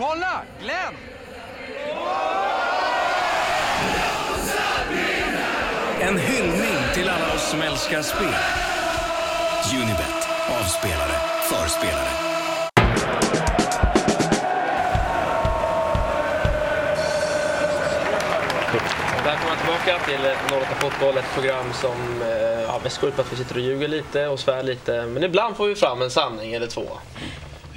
Kolla! Glenn! En hyllning till alla oss som älskar spel. Unibet, avspelare, för spelare. Välkomna tillbaka till 08 Fotboll, ett program som eh, ja, mest går ut på att vi sitter och ljuger lite och svär lite. Men ibland får vi fram en sanning eller två.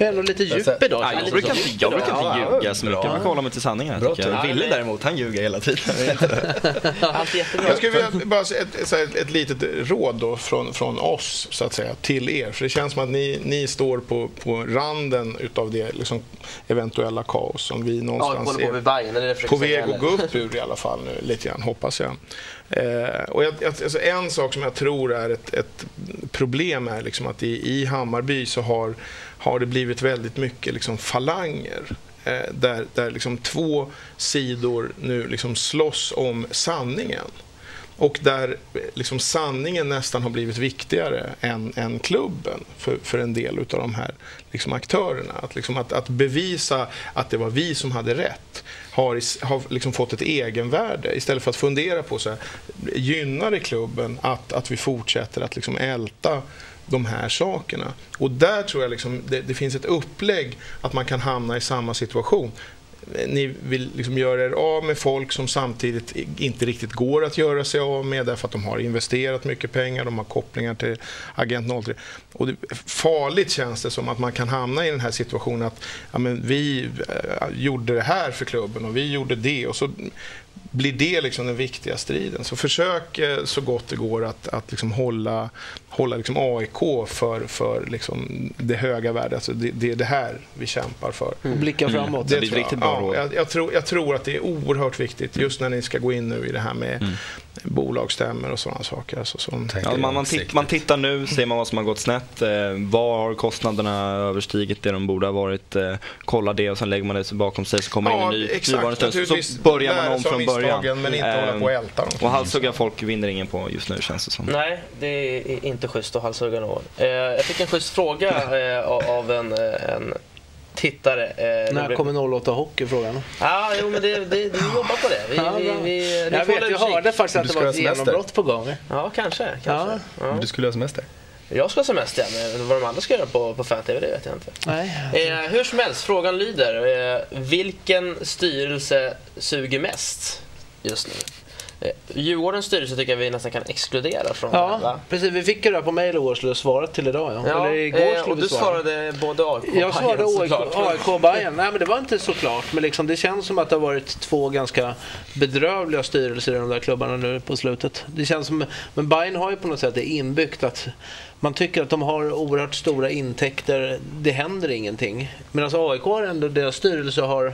Vi är ändå lite djup idag. Ja, jag brukar inte, jag brukar inte ljuga så mycket. Jag brukar hålla mig till sanningen. Bra jag. Ville däremot, han ljuger hela tiden. Allt är jättebra. Jag skulle vilja bara säga ett, ett, ett litet råd då från, från oss så att säga, till er. För det känns som att ni, ni står på, på randen utav det liksom, eventuella kaos som vi Ja, någonstans på med är försöker på väg att gå upp ur i alla fall nu, lite grann, hoppas jag. Eh, och jag, alltså en sak som jag tror är ett, ett problem är liksom att i, i Hammarby så har, har det blivit väldigt mycket liksom falanger. Eh, där där liksom två sidor nu liksom slåss om sanningen. Och där eh, liksom sanningen nästan har blivit viktigare än, än klubben för, för en del av de här liksom aktörerna. Att, liksom att, att bevisa att det var vi som hade rätt har, har liksom fått ett egenvärde istället för att fundera på så här, gynnar det klubben att, att vi fortsätter att liksom älta de här sakerna. Och där tror jag liksom det, det finns ett upplägg att man kan hamna i samma situation ni vill liksom göra er av med folk som samtidigt inte riktigt går att göra sig av med därför att de har investerat mycket pengar, de har kopplingar till Agent 03. Och det, farligt känns det som att man kan hamna i den här situationen att ja, men vi eh, gjorde det här för klubben och vi gjorde det och så blir det liksom den viktiga striden. Så försök eh, så gott det går att, att liksom hålla, hålla liksom AIK för, för liksom det höga värdet. Alltså det, det är det här vi kämpar för. Och blicka framåt. Det blir riktigt bra ja, jag, jag, tror, jag tror att det är oerhört viktigt just när ni ska gå in nu i det här med Mm. bolagsstämmor och sådana saker. Alltså, som, Ja, man, man, titt, man tittar nu, ser man vad som har gått snett. Eh, var har kostnaderna överstigit det de borde ha varit? Eh, kolla det och sen lägger man det bakom sig så kommer in en ny nuvarande stund. Så börjar man om av från början. misstagen, Men inte hålla på och älta dem. Och halshugga folk vinner ingen på just nu känns det som. Nej, det är inte schysst att halshugga någon. Eh, jag fick en schysst fråga eh, av- en, eh, en tittare. Eh, När kommer 08 Hockey frågan? Ja, jo men det, det, vi jobbar på det. Vi, Ja, vi, vi, Jag vet, jag hörde faktiskt att det var ett semester. genombrott på gång. Ja, kanske. kanske. Ja. Du skulle ha semester. Jag ska ha semester, men vad de andra ska göra på, på fan-tv det vet jag inte. Nej. Eh, hur som helst, frågan lyder. Eh, vilken styrelse suger mest just nu? Eh, Djurgårdens styrelse tycker jag vi nästan kan exkludera från det här, Ja, va? precis. Vi fick ju det på mejl igår skulle svara till idag. Ja. Eller igår eh, skulle vi du svara. svarade både AIK och Jag svarade AIK, Bayern. Nej men det var inte så klart. Men liksom, det känns som att det har varit två ganska bedrövliga styrelser i de där klubbarna nu på slutet. Det känns som, men Bayern har ju på något sätt det inbyggt att man tycker att de har oerhört stora intäkter. Det händer ingenting. Medan AIK har ändå, deras styrelse har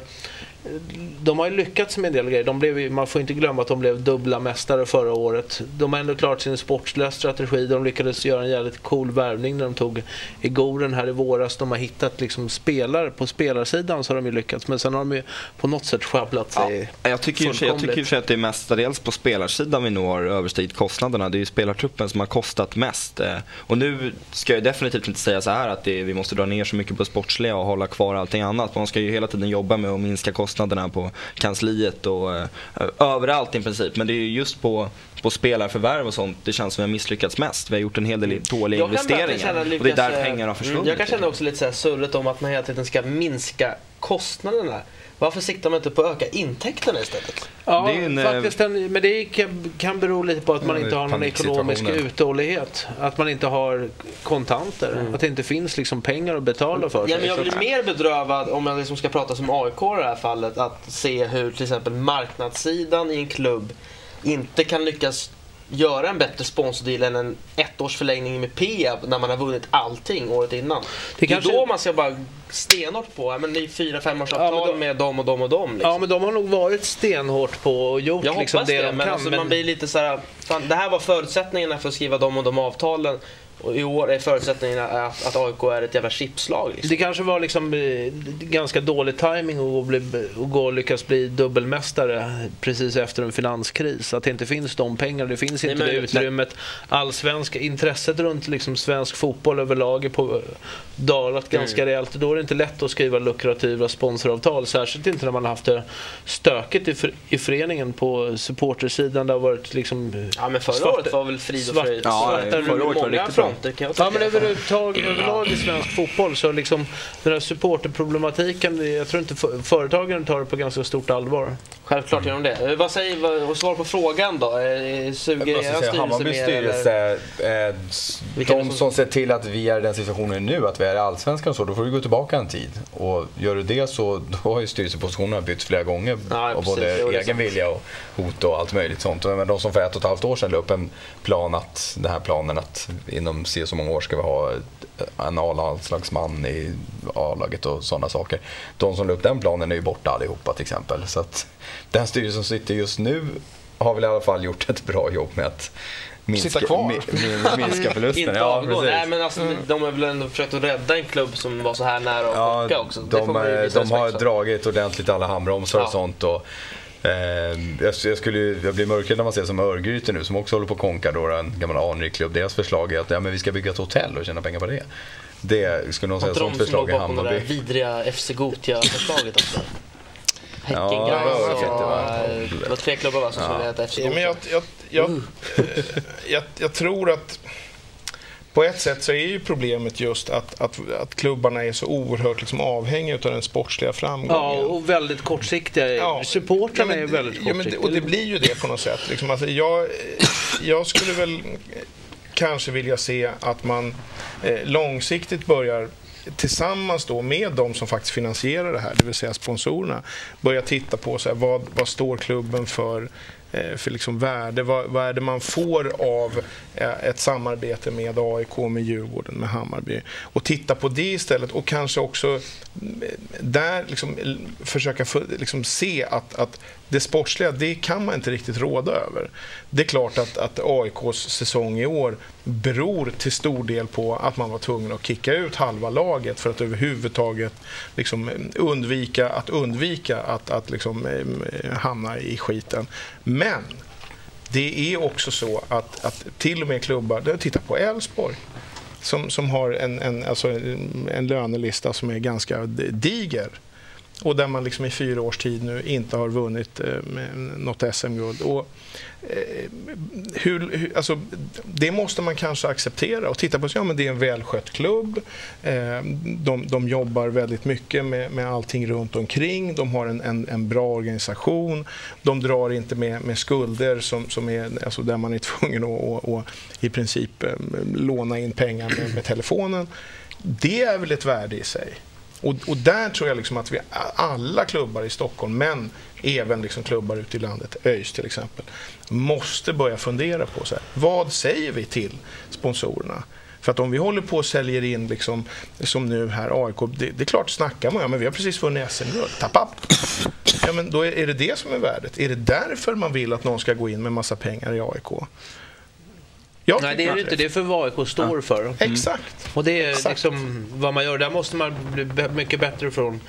de har ju lyckats med en del grejer. De blev, man får inte glömma att de blev dubbla mästare förra året. De har ändå klart sin sportsliga strategi. De lyckades göra en jävligt cool värvning när de tog Igoren här i våras. De har hittat liksom spelare. På spelarsidan så har de ju lyckats. Men sen har de ju på något sätt sjabblat sig. Sig- jag tycker i och för sig att det är mestadels på spelarsidan vi nog har överstigit kostnaderna. Det är ju spelartruppen som har kostat mest. Eh, Och nu ska jag definitivt inte säga så här att det, vi måste dra ner så mycket på sportsliga och hålla kvar allting annat. Man ska ju hela tiden jobba med att minska kostnaderna på kansliet och eh, överallt i princip. Men det är ju just på, på spelarförvärv och sånt det känns som vi har misslyckats mest. Vi har gjort en hel del dåliga investeringar. och det är där pengar har försvunnit. mm, Jag kan känna också lite så här surret om att man hela tiden ska minska kostnaderna. Varför siktar man inte på att öka intäkterna istället? Ja, Det är en, eh, faktiskt en, men det kan, kan bero lite på att man inte har någon ekonomisk uthållighet. Att man inte har kontanter. Att det inte finns liksom pengar att betala för sig. Ja, men jag blir mer bedrövad om jag liksom ska prata som AIK i det här fallet. Att se hur till exempel marknadssidan i en klubb inte kan lyckas göra en bättre sponsordeal än en ettårsförlängning med Peab när man har vunnit allting året innan. Det, kanske- är då man ska bara stenhårt på, men det är fyra femårsavtal Ja, då- med dem och dem och dem. Liksom. Ja, men de har nog varit stenhårt på och gjort Jag liksom det, det, de men, kan. alltså, men... man blir lite så här, fan, det här var förutsättningarna för att skriva de och de avtalen. Och i år är förutsättningarna att, att AIK är ett jävla chipslag. Liksom. Det kanske var liksom eh, ganska dålig timing att, bli, att gå och lyckas bli dubbelmästare precis efter en finanskris. Att det inte finns de pengarna, det finns Nej, inte men- det utrymmet. Allsvensk, intresset runt liksom svensk fotboll överlag är på dalat Mm. ganska rejält. Då är det inte lätt att skriva lukrativa sponsoravtal. Särskilt inte när man har haft det stökigt i, för, i föreningen på supportersidan. Det har varit liksom Ja men förra Svarta- året var väl frid och fröjd. Ja, Svarta förra året var många riktigt bra. Fronter kan jag tycka. Ja men överhuvudtag, överlag i svensk fotboll så liksom den här supporterproblematiken, jag tror inte för- företagen tar det på ganska stort allvar. Självklart gör de det. Eh, Vad säger, vad, och svar på frågan då? Eh, Suger er säga, styrelse Hammarbys styrelse, eh, det de som- som ser till att vi är i den situationen nu, att vi är i Allsvenskan och så, då får du gå tillbaka en tid. Och gör du det så då har ju styrelsepositionerna bytts flera gånger Ja, av både det egen sant. vilja och hot och allt möjligt sånt. Men de som för ett och ett halvt år sedan la upp en plan att, den här planen att inom se så många år ska vi ha en A-landslagsman i A-laget och sådana saker. De som la upp den planen är ju borta allihopa till exempel. Så att den styrelsen som sitter just nu har väl i alla fall gjort ett bra jobb med att minska, Sitta kvar. mi- min- minska förlusten. Inte Ja, avgå. Nej men alltså, de har väl ändå försökt att rädda en klubb som var så här nära att Ja, åka också. Det får de, man ju eh, visa de har dragit ordentligt alla handbromsar Ja. och sånt. Och, eh, jag, jag, skulle, jag blir mörkrädd när man ser som Örgryte nu som också håller på att konka då, en gammal anrik klubb. Deras förslag är att ja, men vi ska bygga ett hotell och tjäna pengar på det. Det skulle någon säga sånt förslag i bakom det där Hammarby. vidriga FC Gothia-förslaget också. Häcken, Ja, Gais jag och... vet inte, va? eh, Det var tre klubbar va, som skulle heta FC Ja, men Gothia. jag, jag, jag, eh, jag, jag tror att på ett sätt så är ju problemet just att, att, att klubbarna är så oerhört liksom avhängiga av den sportsliga framgången. Ja, och väldigt kortsiktiga. Ja. Supportrarna Ja, är väldigt ja, kortsiktiga. Och det blir ju det på något sätt. Liksom. Alltså, jag, jag skulle väl kanske vilja se att man eh, långsiktigt börjar tillsammans då med de som faktiskt finansierar det här, det vill säga sponsorerna, börja titta på så här, vad, vad står klubben för Eh, för liksom värde, vad, vad är det man får av eh, ett samarbete med AIK, med Djurgården, med Hammarby? Och titta på det istället och kanske också mm, där liksom, försöka liksom se att, att det sportsliga, det kan man inte riktigt råda över. Det är klart att, att AIKs säsong i år beror till stor del på att man var tvungen att kicka ut halva laget för att överhuvudtaget liksom undvika att undvika att, att liksom, eh, hamna i skiten. Men det är också så att, att till och med klubbar, titta på Elfsborg, som, som har en, en, alltså en lönelista som är ganska diger och där man liksom i fyra års tid nu inte har vunnit eh, något SM-guld. Och, eh, hur, hur, alltså, det måste man kanske acceptera och titta på. Så, ja, men det är en välskött klubb. Eh, de, de jobbar väldigt mycket med, med allting runt omkring. De har en, en, en bra organisation. De drar inte med, med skulder som, som är, alltså, där man är tvungen att och, och, i princip eh, låna in pengar med, med telefonen. Det är väl ett värde i sig. Och, och där tror jag liksom att vi alla klubbar i Stockholm, men även liksom klubbar ute i landet, ÖIS till exempel, måste börja fundera på så här, vad säger vi till sponsorerna? För att om vi håller på och säljer in, liksom, som nu här, AIK, det, det är klart, snackar man ja, men vi har precis vunnit SM-guld, tapp. Ja, men då är, är det det som är värdet? Är det därför man vill att någon ska gå in med massa pengar i AIK? Jag Nej, det är det inte. Det är för vad AIK står för. Exakt. Och det är Exakt. liksom vad man gör. Där måste man bli mycket bättre från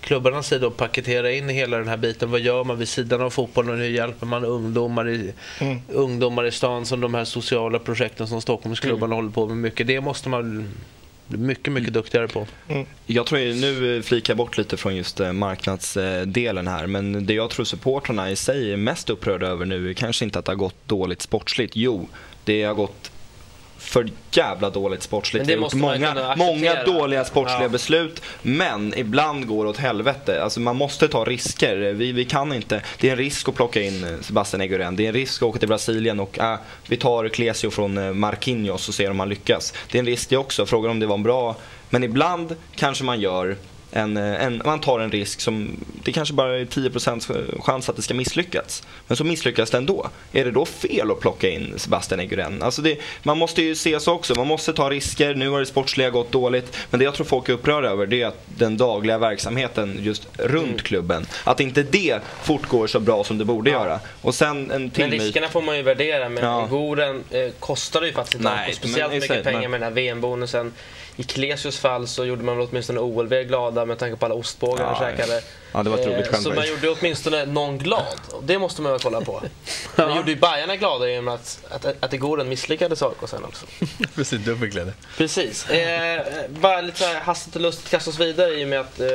klubbarnas sida och paketera in hela den här biten. Vad gör man vid sidan av fotbollen? Hur hjälper man ungdomar i, Mm. ungdomar i stan som de här sociala projekten som Stockholmsklubbarna håller på med mycket. Det måste man mycket, mycket duktigare på. Jag tror ju, nu eh, flikar jag bort lite från just eh, marknadsdelen här, men det jag tror supportrarna i sig är mest upprörda över nu är kanske inte att det har gått dåligt sportsligt. Jo, det har gått för jävla dåligt sportsligt. Vi har gjort många, många dåliga sportsliga Ja. beslut, men ibland går det åt helvete. Alltså man måste ta risker. Vi, vi kan inte. Det är en risk att plocka in eh, Sebastian Eguren. Det är en risk att åka till Brasilien och äh, vi tar Clesio från eh, Marquinhos och ser om han lyckas. Det är en risk det också. Frågan om det var en bra... Men ibland kanske man gör en, eh, en, man tar en risk som, det kanske bara är 10% chans att det ska misslyckas. Men så misslyckas det ändå. Är det då fel att plocka in Sebastian Eguren? Alltså det, man måste ju se så också, man måste ta risker. Nu har det sportsliga gått dåligt. Men det jag tror folk är upprörda över det är att den dagliga verksamheten just runt Mm. klubben, att inte det fortgår så bra som det borde göra. Och sen en till Men riskerna får man ju värdera. Men Ja. Goren eh, kostade ju faktiskt inte speciellt mycket pengar men- med den här VM-bonusen. I Klesius fall så gjorde man väl åtminstone OLV glada med tanke på alla ostbågar han Ja, käkade. Ja, det var ett roligt Eh, skämt Så man gjorde åtminstone någon glad. Det måste man väl kolla på. Man gjorde ju Bajarna glada genom att, att, att Goren misslyckades AIK sen också. Precis, dubbelglädje. Precis. Eh, bara lite så hastigt och lustigt kasta oss vidare i och med att eh,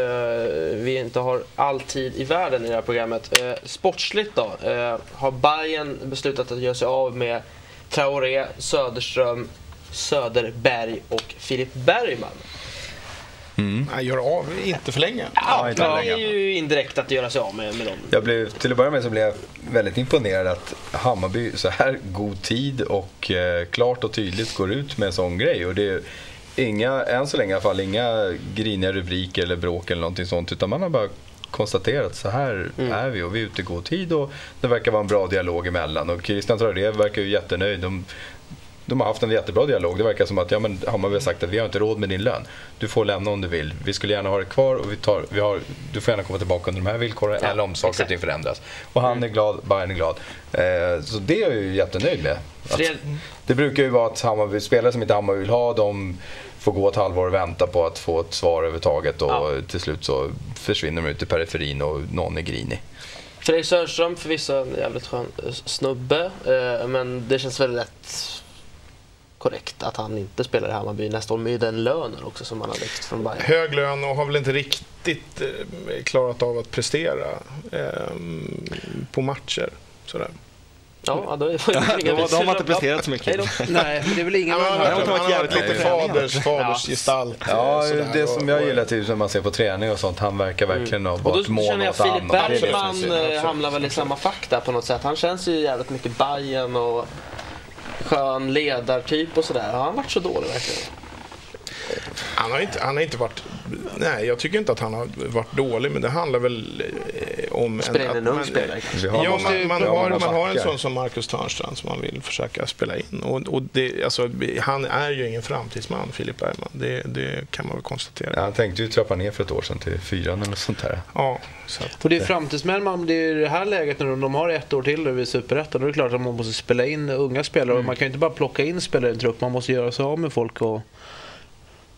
vi inte har all tid i världen i det här programmet. Eh, sportsligt då, eh, har Bayern beslutat att göra sig av med Traoré, Söderström, Söderberg och Filip Bergman. Nej, gör av, inte för länge. Ja, inte det länge. är ju indirekt att göra sig av med, med dem. Jag blev, till att börja med så blev jag väldigt imponerad att Hammarby så här god tid och eh, klart och tydligt går ut med en sån grej. Och det är inga, än så länge i alla fall, inga griniga rubriker eller bråk eller någonting sånt. Utan man har bara konstaterat så här är vi och vi är ute i god tid och det verkar vara en bra dialog emellan. Och Christian Traoré verkar ju jättenöjd. De, de har haft en jättebra dialog. Det verkar som att ja, men Hammarby har sagt att vi har inte råd med din lön. Du får lämna om du vill. Vi skulle gärna ha dig kvar och vi tar, vi har, du får gärna komma tillbaka under de här villkoren Ja, eller om saker och ting förändras. Och han är glad, Bayern är glad. Eh, så det är jag ju jättenöjd med. Att, det brukar ju vara att Hammarby, spelare som inte Hammarby vill ha, de får gå ett halvår och vänta på att få ett svar överhuvudtaget och Ja. till slut så försvinner de ut i periferin och någon är grinig. Fredrik Söderström, förvisso en jävligt skön eh, snubbe, eh, men det känns väl rätt korrekt att han inte spelar i Hammarby nästa år med den lönen också som han har växt från Bayern. Hög lön och har väl inte riktigt eh, klarat av att prestera eh, på matcher. Sådär. Ja, då, är det inga Då, då har man inte presterat så mycket. Då. Nej, men det är väl ingen Ja, de han, har, varit jävligt lite på faders, faders gestalt. eh, Ja, sådär. det som jag gillar till när man ser på träning och sånt, han verkar verkligen ha då varit mån känner om jag att ta Filip. Bergman eh, hamnar väl i samma fack där på något sätt. Han känns ju jävligt mycket Bayern och skön ledartyp och sådär. Har han varit så dålig verkligen? Han har, inte, han har inte varit... Nej, jag tycker inte att han har varit dålig, men det handlar väl om... Spela in en ung man- spelare kanske. Ja, man, har, många man har en sån som Marcus Törnstrand som man vill försöka spela in. Och, och det, alltså, han är ju ingen framtidsman, Filip Bergman. Det, det kan man väl konstatera. Ja, han tänkte ju trappa ner för ett år sedan till fyran eller sånt där. Ja, så att, Och det är framtidsmän, man, det är det här läget när de har ett år till nu i Superettan, då är det klart att man måste spela in unga spelare. Och man kan ju inte bara plocka in spelare i en trupp, man måste göra sig av med folk och,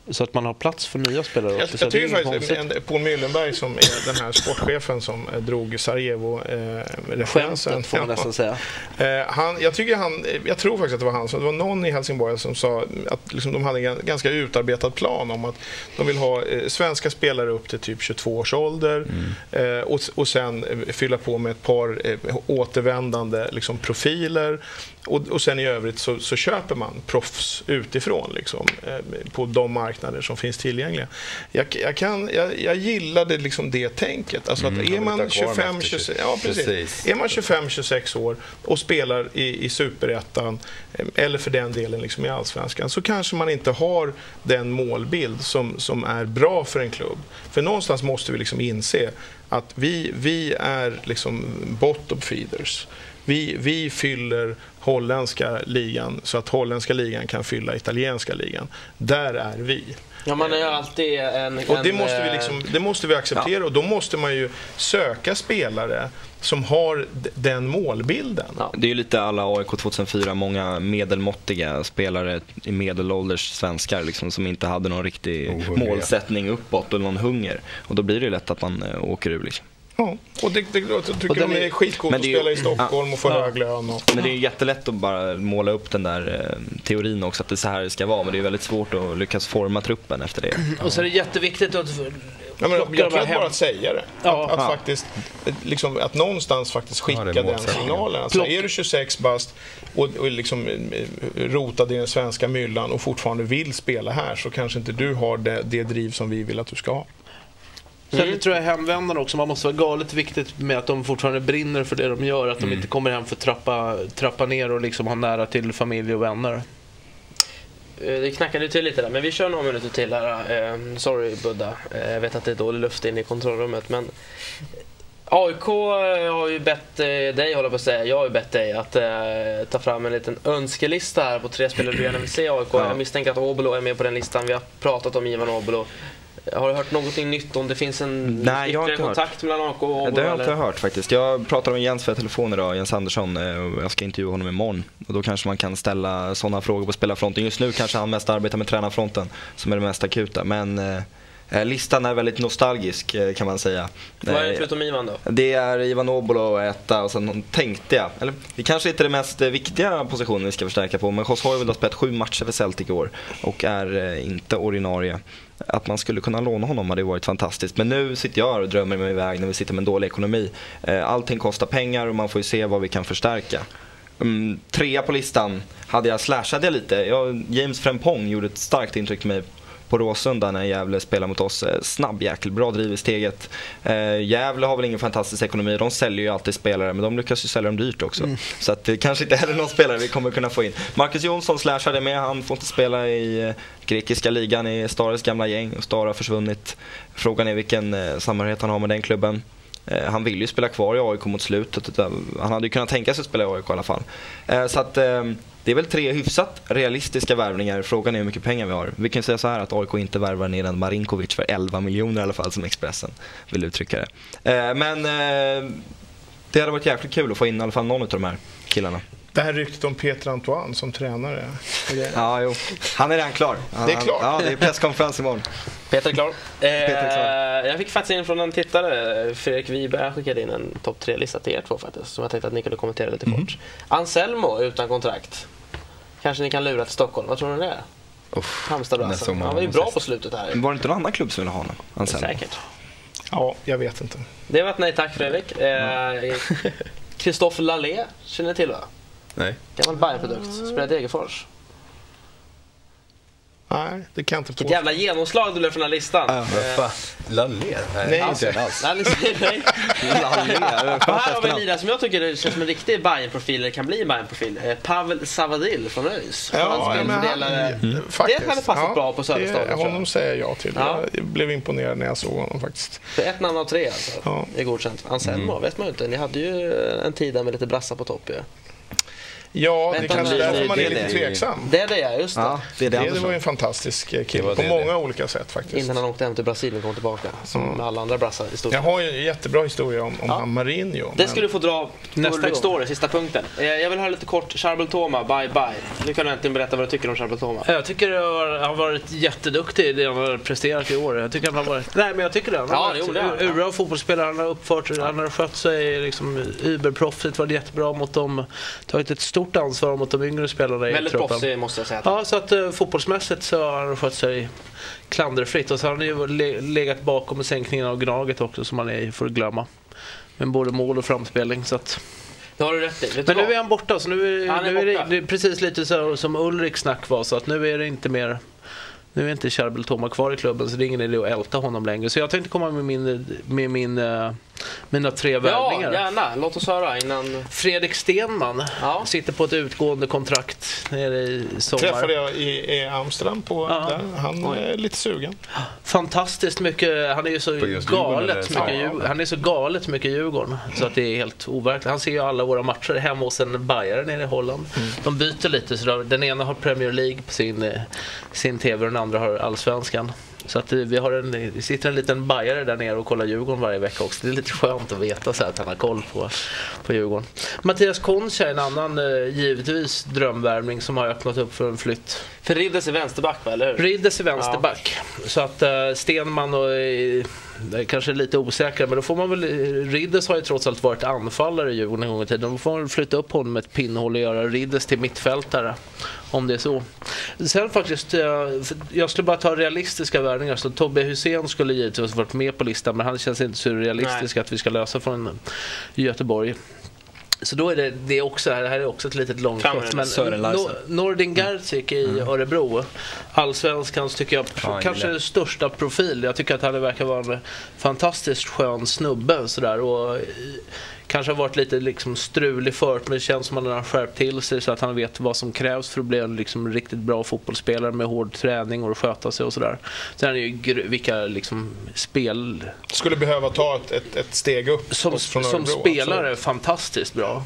så att man har plats för nya spelare Jag, jag tycker faktiskt en, Paul Myllenberg som är den här sportchefen som eh, drog Sarajevo-referensen. Skämtet får man nästan säga. Eh, han, jag, tycker han, jag tror faktiskt att det var han, som, det var någon i Helsingborg som sa att liksom de hade en ganska utarbetad plan om att de vill ha eh, svenska spelare upp till typ 22 års ålder eh, och, och sen eh, fylla på med ett par eh, återvändande liksom, profiler och, och sen i övrigt så, så köper man proffs utifrån liksom, eh, på de marknader som finns tillgängliga. Jag, jag, kan, jag, jag gillade liksom det tänket. Alltså att Mm, är man vill man ha kvar dem 25, efter 26, ja, precis. Precis. Är man 25-26 år och spelar i, i superettan eh, eller för den delen liksom i allsvenskan så kanske man inte har den målbild som, som är bra för en klubb. För någonstans måste vi liksom inse att vi, vi är liksom bottom feeders. Vi, vi fyller holländska ligan så att holländska ligan kan fylla italienska ligan. Där är vi. Ja, man är alltid en... Och det en, måste vi, eh, liksom, det måste vi acceptera och då måste man ju söka spelare som har den målbilden. Ja. Det är ju lite alla AIK 2004, många medelmåttiga spelare i medelålders svenskar liksom, som inte hade någon riktig Ohungriga. målsättning uppåt och någon hunger. Och då blir det ju lätt att man äh, åker ur. Liksom. Ja, och det, det, jag tycker Och de är är- skitcoolt att ju- spela i Stockholm och få Ja. hög lön. Och, Men det är ju jättelätt att bara måla upp den där eh, teorin också, att det är så här det ska vara. Men det är väldigt svårt att lyckas forma truppen efter det. Och så är det jätteviktigt att ja, men jag tror bara att säga det. Ja. att, att, Ja. faktiskt, liksom, att någonstans faktiskt skicka Ja, den signalen. Alltså, Plock- är du 26 bast och, och liksom, eh, rotad i den svenska myllan och fortfarande vill spela här så kanske inte du har det, det driv som vi vill att du ska ha. Sen Mm. tror jag hemvändarna också, man måste vara galet viktigt med att de fortfarande brinner för det de gör. Att de inte kommer hem för att trappa, trappa ner och liksom ha nära till familj och vänner. Eh, Det knackade till lite där, men vi kör några minuter till här. Eh, sorry Budda, eh, jag vet att det är dålig luft inne i kontrollrummet, men AIK har ju bett dig, håller på att säga, jag har ju bett dig att eh, ta fram en liten önskelista här på tre spelare du gärna vill se i AIK. Jag misstänker att Obolo är med på den listan. Vi har pratat om Ivan Obolo. Har du hört någonting nytt om det finns en Nej, jag har inte hört. kontakt mellan AIK och Obolo? Det har jag inte hört faktiskt. Jag pratade med Jens via telefon idag, Jens Andersson. eh, och Jag ska intervjua honom imorgon. Och då kanske man kan ställa sådana frågor på spelarfronten. Just nu kanske han mest arbetar med tränarfronten, som är det mest akuta. Men eh, listan är väldigt nostalgisk eh, kan man säga. Vad är det Eh, förutom Ivan då? Det är Ivan Obolo etta och sen tänkte jag, eller det kanske inte är det mest eh, viktiga positionen vi ska förstärka på, men José har spelat sju matcher för Celtic i år och är eh, inte ordinarie. Att man skulle kunna låna honom hade varit fantastiskt. Men nu sitter jag här och drömmer mig iväg när vi sitter med en dålig ekonomi. Eh, allting kostar pengar och man får ju se vad vi kan förstärka. Mm, trea på listan hade jag slashade jag lite. Jag, James Frempong gjorde ett starkt intryck på mig på Råsunda när Gävle spelar mot oss. Eh, Snabb jäkel, bra driv i steget. Eh, Gävle har väl ingen fantastisk ekonomi, de säljer ju alltid spelare men de lyckas ju sälja dem dyrt också. Så att det kanske inte heller är någon spelare vi kommer kunna få in. Marcus Jonsson slashade med, han får inte spela i eh, grekiska ligan i Stares gamla gäng och Stara har försvunnit. Frågan är vilken eh, samhörighet han har med den klubben. Eh, Han vill ju spela kvar i AIK mot slutet. Han hade ju kunnat tänka sig att spela i AIK i alla fall. Eh, Så att eh, det är väl tre hyfsat realistiska värvningar. Frågan är hur mycket pengar vi har. Vi kan säga så här att AIK inte värvar ner en Marinkovic för 11 miljoner i alla fall som Expressen vill uttrycka det. Eh, Men det hade varit jäkligt kul att få in i alla fall någon av de här killarna. Det här ryktet om Peter Antoine som tränare. Ja, jo. Han är redan klar. Han, Det är klart. Ja, det är presskonferens imorgon. Peter är klar. är klar. Eh, jag fick faktiskt in från en tittare, Fredrik Wiberg skickade in en topp tre-lista till er två faktiskt, som jag tänkte att ni kunde kommentera lite Mhm. kort. Anselmo utan kontrakt. Kanske ni kan lura till Stockholm, vad tror ni det är? Nästa gång Han var ju bra på slutet här. Var det inte någon annan klubb som ville ha honom? Anselmo? Säkert. Ja, jag vet inte. Det var ett nej tack Fredrik. Eh, Christophe Lallé känner ni till va? Nej. Gammal Bajen-produkt. Spelar i Degerfors. Nej, det kan jag inte Vilket jävla genomslag du blev från den här listan. Fan? Laller? Nej, Nej. inte alls. Nej, Och här har vi en lirare som jag tycker känns som en riktig Bayern-profil, eller kan bli en Bayern-profil. Eh, Pavel Savadil från ÖIS. Ja, men han, faktiskt. Det hade passat bra på Söderstaden, det- tror jag. Honom säger jag till. Ja. Jag blev imponerad när jag såg honom faktiskt. För ett namn av tre alltså. Ja. är godkänt. Anselmo vet man ju inte. Ni hade ju en tid där med lite brassar på topp ju. Ja, det Vänta, kanske är därför man det är lite det. tveksam. Det är det ja, just det. Ja, det är det Det, det Andersson. var ju en fantastisk eh, Det kille på det, många det. olika sätt faktiskt. Innan han åkte hem till Brasilien och kom tillbaka. Som med alla andra brassar i stort Jag har ju en jättebra historia om, om Ja. Marinho. Det ska du få dra Nästa. Story, sista punkten. Eh, Jag vill höra lite kort, Charbel Toma, bye bye. Nu kan du äntligen berätta vad du tycker om Charbel Toma. Jag tycker han har, han har varit jätteduktig i det han har presterat i år. Jag tycker han har varit... Nej, men jag tycker det. Han har Ja, varit jo, det har han. ur- bra fotbollsspelare. Han har uppfört Han har skött sig liksom überproffsigt. Varit jättebra mot dem. Tagit ett stort ansvar mot de yngre spelarna i Väldigt truppen. proffsig måste jag säga. Ja, så att uh, fotbollsmässigt så har han skött sig klanderfritt. Och så har han ju le- legat bakom sänkningen av Gnaget också som man är, får glömma. Med både mål och framspelning. Så att... Det har du rätt i. Men nu är han borta, så nu är, Han är nu är det, precis lite så som Ulrik snack var. Så att nu är det inte mer... Nu är inte Charbel Toma kvar i klubben så det är ingen idé att älta honom längre. Så jag tänkte komma med, min, med min, eh, mina tre Ja, värvningar. gärna. Låt oss höra innan... Fredrik Stenman Ja. sitter på ett utgående kontrakt nere i sommar. träffade jag i, i Amsterdam på Ja. där. Han är lite sugen. Fantastiskt mycket, han är ju så galet mycket Ja. Djurgården. Han är så galet mycket Djurgården så att det är helt overkligt. Han ser ju alla våra matcher hemma hos en bajare nere i Holland. Mm. De byter lite så då, den ena har Premier League på sin, eh, sin TV och den andra har Allsvenskan. Så att eh, vi har en, sitter en liten bajare där nere och kollar Djurgården varje vecka också. Det är lite skönt att veta så här, att han har koll på, på Djurgården. Mattias Concha är en annan eh, givetvis drömvärvning som har öppnat upp för en flytt För Riddes är vänsterback va, eller hur? Ridders är vänsterback. Så att uh, Stenman och uh, det är kanske lite osäkra, men då får man väl... Ridders har ju trots allt varit anfallare i Djurgården en gång i tiden. Då får man flytta upp honom med ett pinnhål och göra Ridders till mittfältare. Om det är så. Sen faktiskt, eh, jag skulle bara ta realistiska värvningar. Så Tobbe Hussein skulle givetvis varit med på listan, men han känns inte så realistisk att vi ska lösa från Göteborg. Så då är det, det är också, det här är också ett litet Men Larsen. Nor- Nordin Gerzik i Örebro, allsvenskans tycker jag Ja, kanske gillar. största profil. Jag tycker att han verkar vara en fantastiskt skön snubbe sådär. Och, eh, kanske har varit lite liksom strulig förut men det känns som att han har skärpt till sig så att han vet vad som krävs för att bli en liksom riktigt bra fotbollsspelare med hård träning och att sköta sig och sådär. Sen är det ju vilka liksom spel... Skulle behöva ta ett, ett, ett steg upp Som, från som Örebro, spelare fantastiskt bra.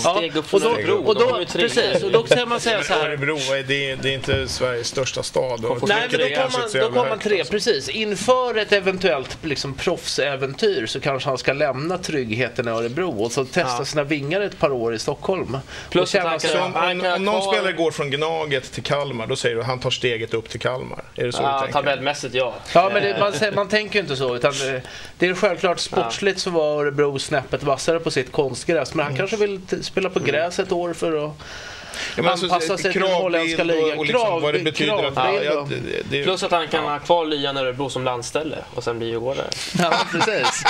Steg upp och från Örebro. och då, kommer precis, och då kan man säga så här. Örebro, vad är det, det är inte Sveriges största stad. Och Nej, men då det kanske kom man, då kom man tre, precis. Inför ett eventuellt liksom, proffsäventyr så kanske han ska lämna tryggheten i Örebro och så testa Ja. sina vingar ett par år i Stockholm. Plus och känna att han kan- Så om, Han om, kan om någon spelare går från Gnaget till Kalmar, då säger du att han tar steget upp till Kalmar. Är det så du Ja, tänker? tabellmässigt ja. Ja, men det, man, man tänker ju inte så. Utan eh, det är självklart sportsligt så var Örebro snäppet vassare på sitt konstgräs. Men han kanske vill spela på gräs ett år för att Ja, men alltså, anpassa sig till den holländska ligan. Och liksom vad det betyder att... kravbild Ja, och- det, det, Plus att han kan ha kvar lyan Örebro som landställe och sen bli djurgårdare. Ja, precis.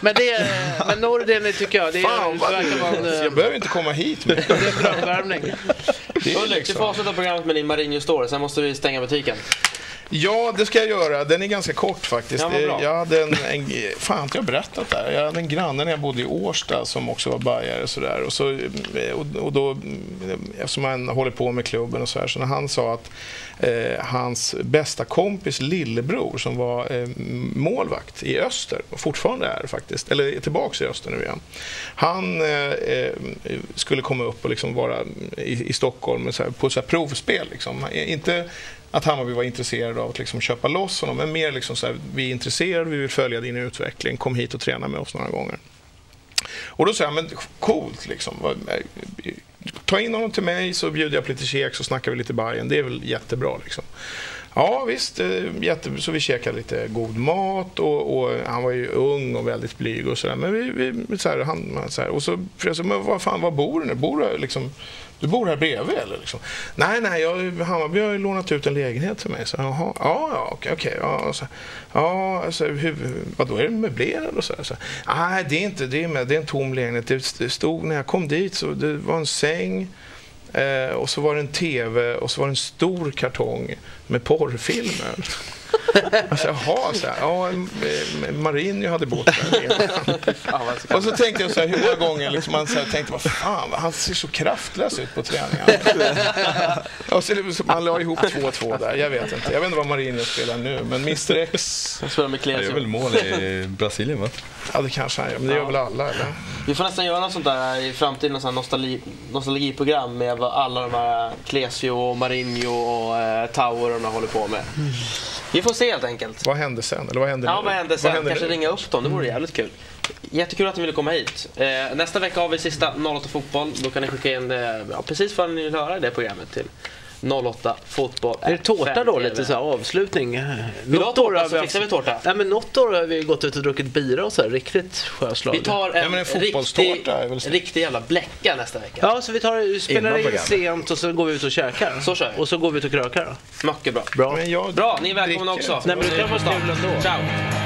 men, det, men Nordin tycker jag, det, är, Fan, verkar vara en, du, eh, jag behöver inte komma hit med det är en drömvärvning. det. är Ulrik, du liksom- får avsluta programmet med din Marinho Store, sen måste vi stänga butiken. Ja, det ska jag göra. Den är ganska kort faktiskt. Ja, jag hade en, en, fan, har inte jag berättat det här? Jag hade en granne när jag bodde i Årsta som också var bajare. Sådär. Och, så, och, och då, eftersom han håller på med klubben och så här, så när han sa att eh, hans bästa kompis lillebror som var eh, målvakt i Öster, och fortfarande är faktiskt, eller är tillbaka i Öster nu igen. Han eh, eh, skulle komma upp och liksom vara i, i Stockholm så här, på så här provspel. Liksom. Inte att Hammarby var intresserade av att liksom köpa loss honom, men mer liksom så här, vi är intresserade, vi vill följa din utveckling, kom hit och träna med oss några gånger. Och då sa jag, men coolt liksom. Ta in honom till mig så bjuder jag på lite käk så snackar vi lite Bajen. Det är väl jättebra liksom. Ja visst, eh, jätte, så vi käkade lite god mat och, och han var ju ung och väldigt blyg och sådär. Men vi, vi så här, han, så här, och så frågade jag, men vad fan, var bor du nu? Bor du liksom, du bor här bredvid eller? Liksom? Nej, nej, jag, Hammarby har ju lånat ut en lägenhet till mig. Så, jaha, ja, ja, okej, okej. Ja, så, ja, alltså, så, hur, vadå, är den möblerad och så? så Nej, det är inte det. Är med, det är en tom lägenhet. Det stod, när jag kom dit så det var en säng. Eh, och så var det en TV och så var det en stor kartong med porrfilmer. Alltså, jaha, så här, ja, Marinho hade bott där. och så tänkte jag så här, hur många gånger liksom man så här, tänkte, vad fan, han ser så kraftlös ut på träningarna. och så, så man la ihop två och två där, jag vet inte. Jag vet inte vad Marinho spelar nu, men Mr X, Jag spelar med Han gör väl mål i Brasilien va? ja det kanske han gör, men det gör väl alla eller? Vi får nästan göra något sånt där i framtiden, något sånt nostalgi, nostalgiprogram med alla de här Clesio och Marinho och eh, Tower och de håller på med. Vi får se helt enkelt. Vad hände sen? Eller vad hände Ja, nu? vad hände sen? hände Kanske nu? ringa upp dem, det vore jävligt kul. Jättekul att ni ville komma hit. Eh, nästa vecka har vi sista 08 Fotboll. Då kan ni skicka in eh, ja, precis vad ni vill höra i det programmet till 08 Fotboll. Är det tårta då? Lite så här avslutning? Vill du ha tårta har så vi fixar vi tårta. Nej, men något år har vi gått ut och druckit bira och så här, riktigt sjöslag. Vi tar en, Ja, men en riktig, riktig jävla bläcka nästa vecka. Ja, så vi tar, spelar in sent och så går vi ut och käkar. Så kör vi. Och så går vi ut och krökar. Mycket bra. Bra. Men jag Bra, ni är välkomna också. Nej, men det kan ändå. Ciao.